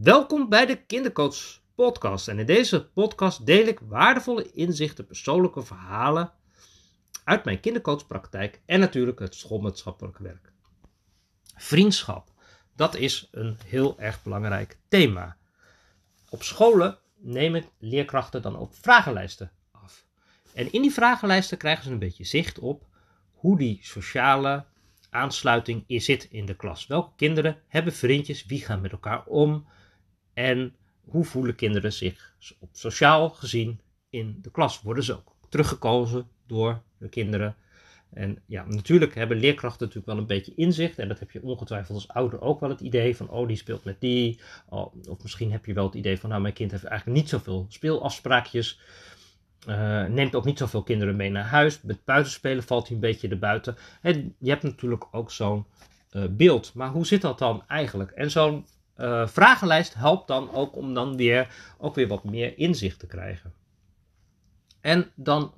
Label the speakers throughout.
Speaker 1: Welkom bij de Kindercoach Podcast. En in deze podcast deel ik waardevolle inzichten, persoonlijke verhalen uit mijn kindercoachpraktijk en natuurlijk het schoolmaatschappelijk werk. Vriendschap, dat is een heel erg belangrijk thema. Op scholen nemen leerkrachten dan ook vragenlijsten af. En in die vragenlijsten krijgen ze een beetje zicht op hoe die sociale aansluiting zit in de klas. Welke kinderen hebben vriendjes, wie gaan met elkaar om en hoe voelen kinderen zich op sociaal gezien in de klas? Worden ze ook teruggekozen door de kinderen? En ja, natuurlijk hebben leerkrachten natuurlijk wel een beetje inzicht. En dat heb je ongetwijfeld als ouder ook wel het idee van, oh, die speelt met die. Oh, of misschien heb je wel het idee van, nou, mijn kind heeft eigenlijk niet zoveel speelafspraakjes. Uh, neemt ook niet zoveel kinderen mee naar huis. Met buitenspelen valt hij een beetje erbuiten. En je hebt natuurlijk ook zo'n uh, beeld. Maar hoe zit dat dan eigenlijk? En zo'n uh, vragenlijst helpt dan ook om dan weer, ook weer wat meer inzicht te krijgen. En dan,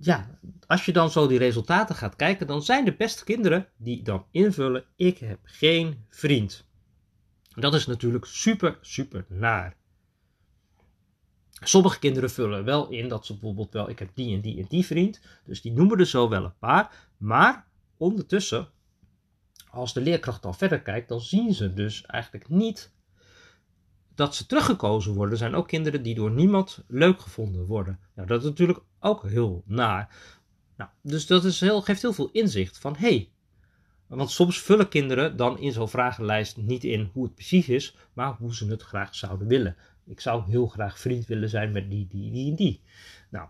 Speaker 1: ja, als je dan zo die resultaten gaat kijken, dan zijn de beste kinderen die dan invullen: Ik heb geen vriend. Dat is natuurlijk super, super naar. Sommige kinderen vullen wel in dat ze bijvoorbeeld wel, ik heb die en die en die vriend. Dus die noemen er zo wel een paar. Maar ondertussen, als de leerkracht dan verder kijkt, dan zien ze dus eigenlijk niet dat ze teruggekozen worden. Er zijn ook kinderen die door niemand leuk gevonden worden. Nou, dat is natuurlijk ook heel naar. Nou, dus dat is heel, geeft heel veel inzicht van. Hey, want soms vullen kinderen dan in zo'n vragenlijst niet in hoe het precies is, maar hoe ze het graag zouden willen. Ik zou heel graag vriend willen zijn met die, die, die en die. Nou,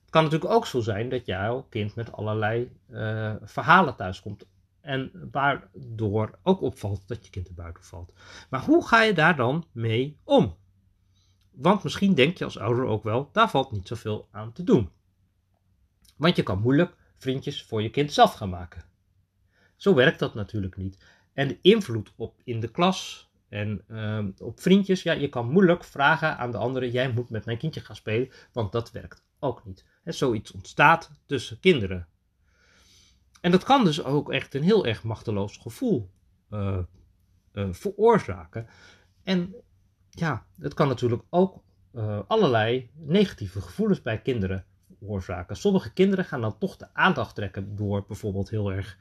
Speaker 1: het kan natuurlijk ook zo zijn dat jouw kind met allerlei uh, verhalen thuiskomt. En waardoor ook opvalt dat je kind er buiten valt. Maar hoe ga je daar dan mee om? Want misschien denk je als ouder ook wel, daar valt niet zoveel aan te doen. Want je kan moeilijk vriendjes voor je kind zelf gaan maken. Zo werkt dat natuurlijk niet. En de invloed op in de klas, en uh, op vriendjes, ja, je kan moeilijk vragen aan de anderen: jij moet met mijn kindje gaan spelen, want dat werkt ook niet. En zoiets ontstaat tussen kinderen. En dat kan dus ook echt een heel erg machteloos gevoel uh, uh, veroorzaken. En ja, het kan natuurlijk ook uh, allerlei negatieve gevoelens bij kinderen veroorzaken. Sommige kinderen gaan dan toch de aandacht trekken door bijvoorbeeld heel erg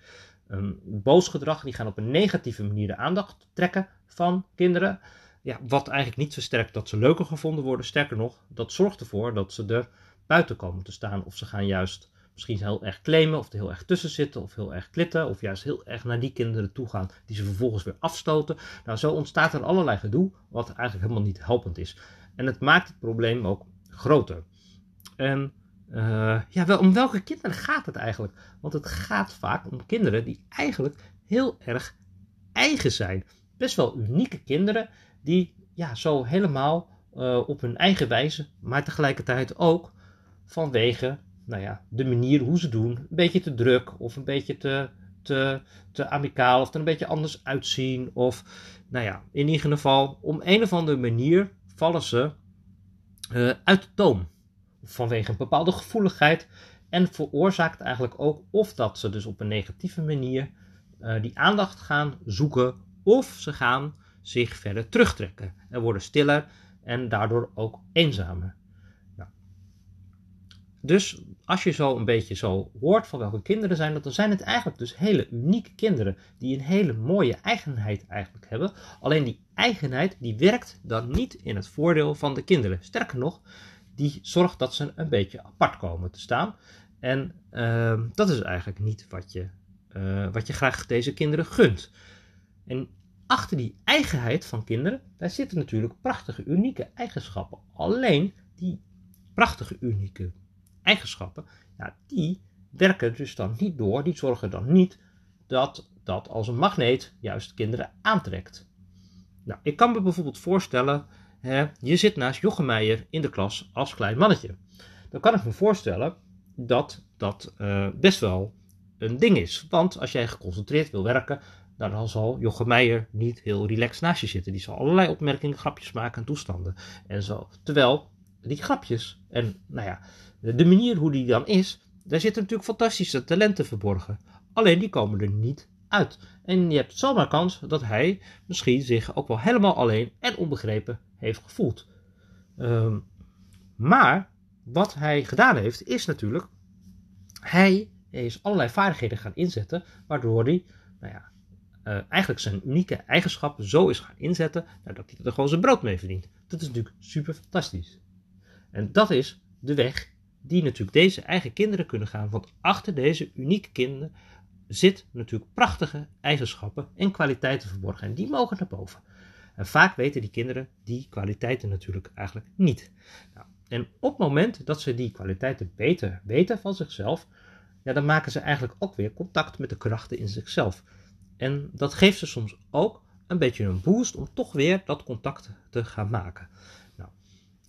Speaker 1: um, boos gedrag. Die gaan op een negatieve manier de aandacht trekken van kinderen. Ja, wat eigenlijk niet versterkt dat ze leuker gevonden worden. Sterker nog, dat zorgt ervoor dat ze er buiten komen te staan. Of ze gaan juist misschien heel erg claimen, of er heel erg tussen zitten, of heel erg klitten, of juist heel erg naar die kinderen toe gaan, die ze vervolgens weer afstoten. Nou, zo ontstaat er allerlei gedoe, wat eigenlijk helemaal niet helpend is. En het maakt het probleem ook groter. En uh, ja, wel, om welke kinderen gaat het eigenlijk? Want het gaat vaak om kinderen die eigenlijk heel erg eigen zijn best wel unieke kinderen die ja, zo helemaal uh, op hun eigen wijze, maar tegelijkertijd ook vanwege nou ja, de manier hoe ze doen, een beetje te druk of een beetje te, te, te amicaal of er een beetje anders uitzien. Of nou ja, in ieder geval, om een of andere manier vallen ze uh, uit de toom. Vanwege een bepaalde gevoeligheid. En veroorzaakt eigenlijk ook of dat ze dus op een negatieve manier uh, die aandacht gaan zoeken of ze gaan zich verder terugtrekken en worden stiller en daardoor ook eenzamer. Dus als je zo een beetje zo hoort van welke kinderen zijn dat, dan zijn het eigenlijk dus hele unieke kinderen die een hele mooie eigenheid eigenlijk hebben. Alleen die eigenheid die werkt dan niet in het voordeel van de kinderen. Sterker nog, die zorgt dat ze een beetje apart komen te staan. En uh, dat is eigenlijk niet wat je, uh, wat je graag deze kinderen gunt. En achter die eigenheid van kinderen, daar zitten natuurlijk prachtige, unieke eigenschappen. Alleen die prachtige, unieke eigenschappen, die werken dus dan niet door, die zorgen dan niet dat dat als een magneet juist kinderen aantrekt. Nou, ik kan me bijvoorbeeld voorstellen, hè, je zit naast Jochem in de klas als klein mannetje. Dan kan ik me voorstellen dat dat uh, best wel een ding is. Want als jij geconcentreerd wil werken, dan zal Jochem Meijer niet heel relaxed naast je zitten. Die zal allerlei opmerkingen, grapjes maken en toestanden en zo. Terwijl die grapjes en nou ja, de manier hoe die dan is, daar zitten natuurlijk fantastische talenten verborgen. Alleen die komen er niet uit. En je hebt zomaar kans dat hij misschien zich ook wel helemaal alleen en onbegrepen heeft gevoeld. Ehm, maar wat hij gedaan heeft, is natuurlijk, hij is allerlei vaardigheden gaan inzetten, waardoor hij, nou ja, uh, eigenlijk zijn unieke eigenschappen zo is gaan inzetten, nou, dat hij er gewoon zijn brood mee verdient. Dat is natuurlijk super fantastisch. En dat is de weg die natuurlijk deze eigen kinderen kunnen gaan. Want achter deze unieke kinderen zit natuurlijk prachtige eigenschappen en kwaliteiten verborgen. En die mogen naar boven. En vaak weten die kinderen die kwaliteiten natuurlijk eigenlijk niet. Nou, en op het moment dat ze die kwaliteiten beter weten van zichzelf, ja, dan maken ze eigenlijk ook weer contact met de krachten in zichzelf. En dat geeft ze soms ook een beetje een boost om toch weer dat contact te gaan maken. Nou,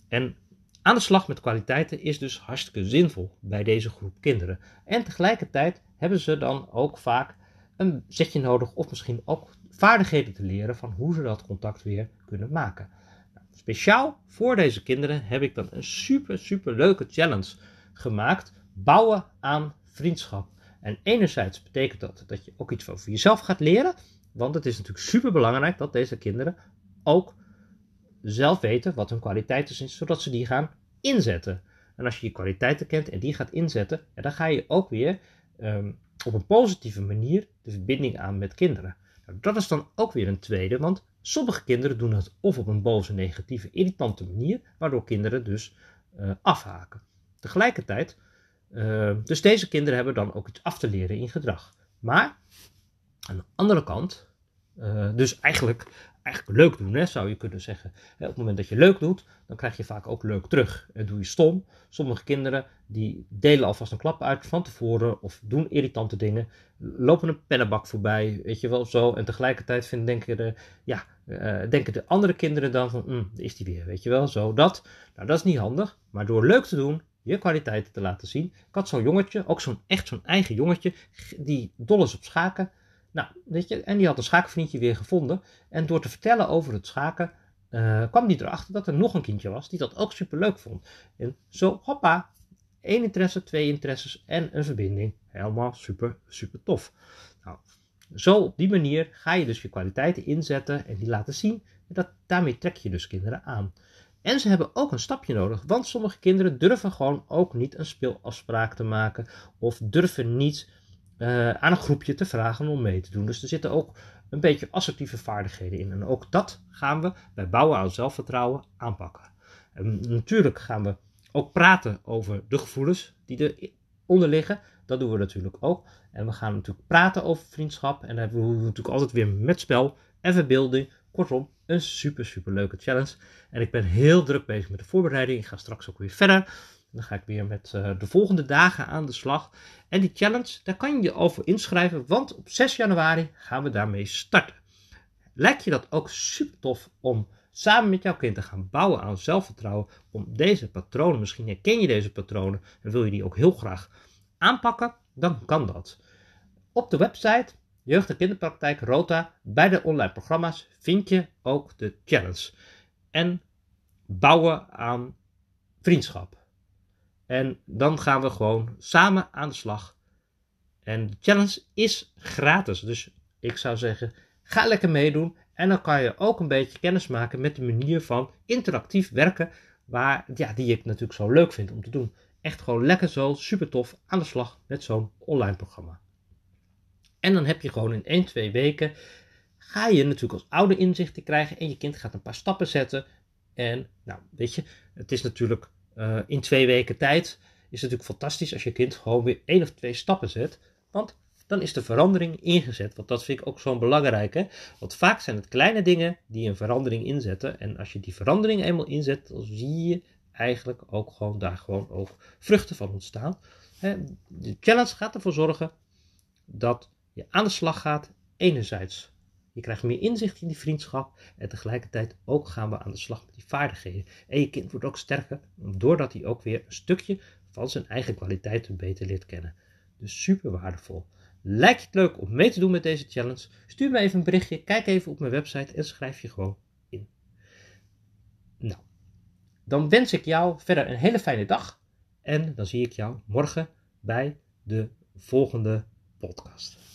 Speaker 1: en aan de slag met kwaliteiten is dus hartstikke zinvol bij deze groep kinderen. En tegelijkertijd hebben ze dan ook vaak een zetje nodig of misschien ook vaardigheden te leren van hoe ze dat contact weer kunnen maken. Nou, speciaal voor deze kinderen heb ik dan een super, super leuke challenge gemaakt. Bouwen aan vriendschap. En enerzijds betekent dat dat je ook iets over jezelf gaat leren. Want het is natuurlijk super belangrijk dat deze kinderen ook zelf weten wat hun kwaliteiten zijn, zodat ze die gaan inzetten. En als je je kwaliteiten kent en die gaat inzetten, dan ga je ook weer um, op een positieve manier de verbinding aan met kinderen. Nou, dat is dan ook weer een tweede, want sommige kinderen doen het of op een boze, negatieve, irritante manier, waardoor kinderen dus uh, afhaken. Tegelijkertijd, uh, dus deze kinderen hebben dan ook iets af te leren in gedrag. Maar aan de andere kant, uh, dus eigenlijk eigenlijk leuk doen, hè, zou je kunnen zeggen. Op het moment dat je leuk doet, dan krijg je vaak ook leuk terug. En doe je stom. Sommige kinderen die delen alvast een klap uit van tevoren of doen irritante dingen. Lopen een pennenbak voorbij, weet je wel, zo. En tegelijkertijd vinden, denken, de, ja, uh, denken de andere kinderen dan van, mm, is die weer, weet je wel, zo, dat. Nou, dat is niet handig. Maar door leuk te doen, je kwaliteiten te laten zien. Had zo'n jongetje, ook zo'n echt zo'n eigen jongetje, die dol is op schaken. Nou, weet je, en die had een schaakvriendje weer gevonden. En door te vertellen over het schaken, uh, kwam hij erachter dat er nog een kindje was die dat ook super leuk vond. En zo, hoppa, één interesse, twee interesses en een verbinding. Helemaal super, super tof. Nou, zo op die manier ga je dus je kwaliteiten inzetten en die laten zien. En dat, daarmee trek je dus kinderen aan. En ze hebben ook een stapje nodig, want sommige kinderen durven gewoon ook niet een speelafspraak te maken of durven niet uh, aan een groepje te vragen om mee te doen. Dus er zitten ook een beetje assertieve vaardigheden in. En ook dat gaan we bij bouwen aan zelfvertrouwen aanpakken. En natuurlijk gaan we ook praten over de gevoelens die eronder liggen. Dat doen we natuurlijk ook. En we gaan natuurlijk praten over vriendschap. En dan hebben we natuurlijk altijd weer met spel en verbeelding. Kortom, een super, super leuke challenge. En ik ben heel druk bezig met de voorbereiding. Ik ga straks ook weer verder. Dan ga ik weer met uh, de volgende dagen aan de slag. En die challenge, daar kan je je over inschrijven, want op 6 januari gaan we daarmee starten. Lijkt je dat ook super tof om samen met jouw kind te gaan bouwen aan zelfvertrouwen, om deze patronen, misschien herken je deze patronen en wil je die ook heel graag aanpakken, dan kan dat. Op de website Jeugd- en Kinderpraktijk Rota, bij de online programma's, vind je ook de challenge. En bouwen aan vriendschap. En dan gaan we gewoon samen aan de slag. En de challenge is gratis. Dus ik zou zeggen, ga lekker meedoen. En dan kan je ook een beetje kennis maken met de manier van interactief werken. Waar, ja, die ik natuurlijk zo leuk vind om te doen. Echt gewoon lekker zo, super tof aan de slag met zo'n online programma. En dan heb je gewoon in 1, 2 weken. Ga je natuurlijk als ouder inzichten krijgen. En je kind gaat een paar stappen zetten. En nou, weet je, het is natuurlijk uh, in twee weken tijd is het natuurlijk fantastisch als je kind gewoon weer één of twee stappen zet. Want dan is de verandering ingezet. Want dat vind ik ook zo'n belangrijke. Want vaak zijn het kleine dingen die een verandering inzetten. En als je die verandering eenmaal inzet, dan zie je eigenlijk ook gewoon daar gewoon ook vruchten van ontstaan. De challenge gaat ervoor zorgen dat je aan de slag gaat. Enerzijds je krijgt meer inzicht in die vriendschap en tegelijkertijd ook gaan we aan de slag met die vaardigheden. En je kind wordt ook sterker doordat hij ook weer een stukje van zijn eigen kwaliteiten beter leert kennen. Dus super waardevol. Lijkt je het leuk om mee te doen met deze challenge? Stuur me even een berichtje, kijk even op mijn website en schrijf je gewoon in. Nou, dan wens ik jou verder een hele fijne dag en dan zie ik jou morgen bij de volgende podcast.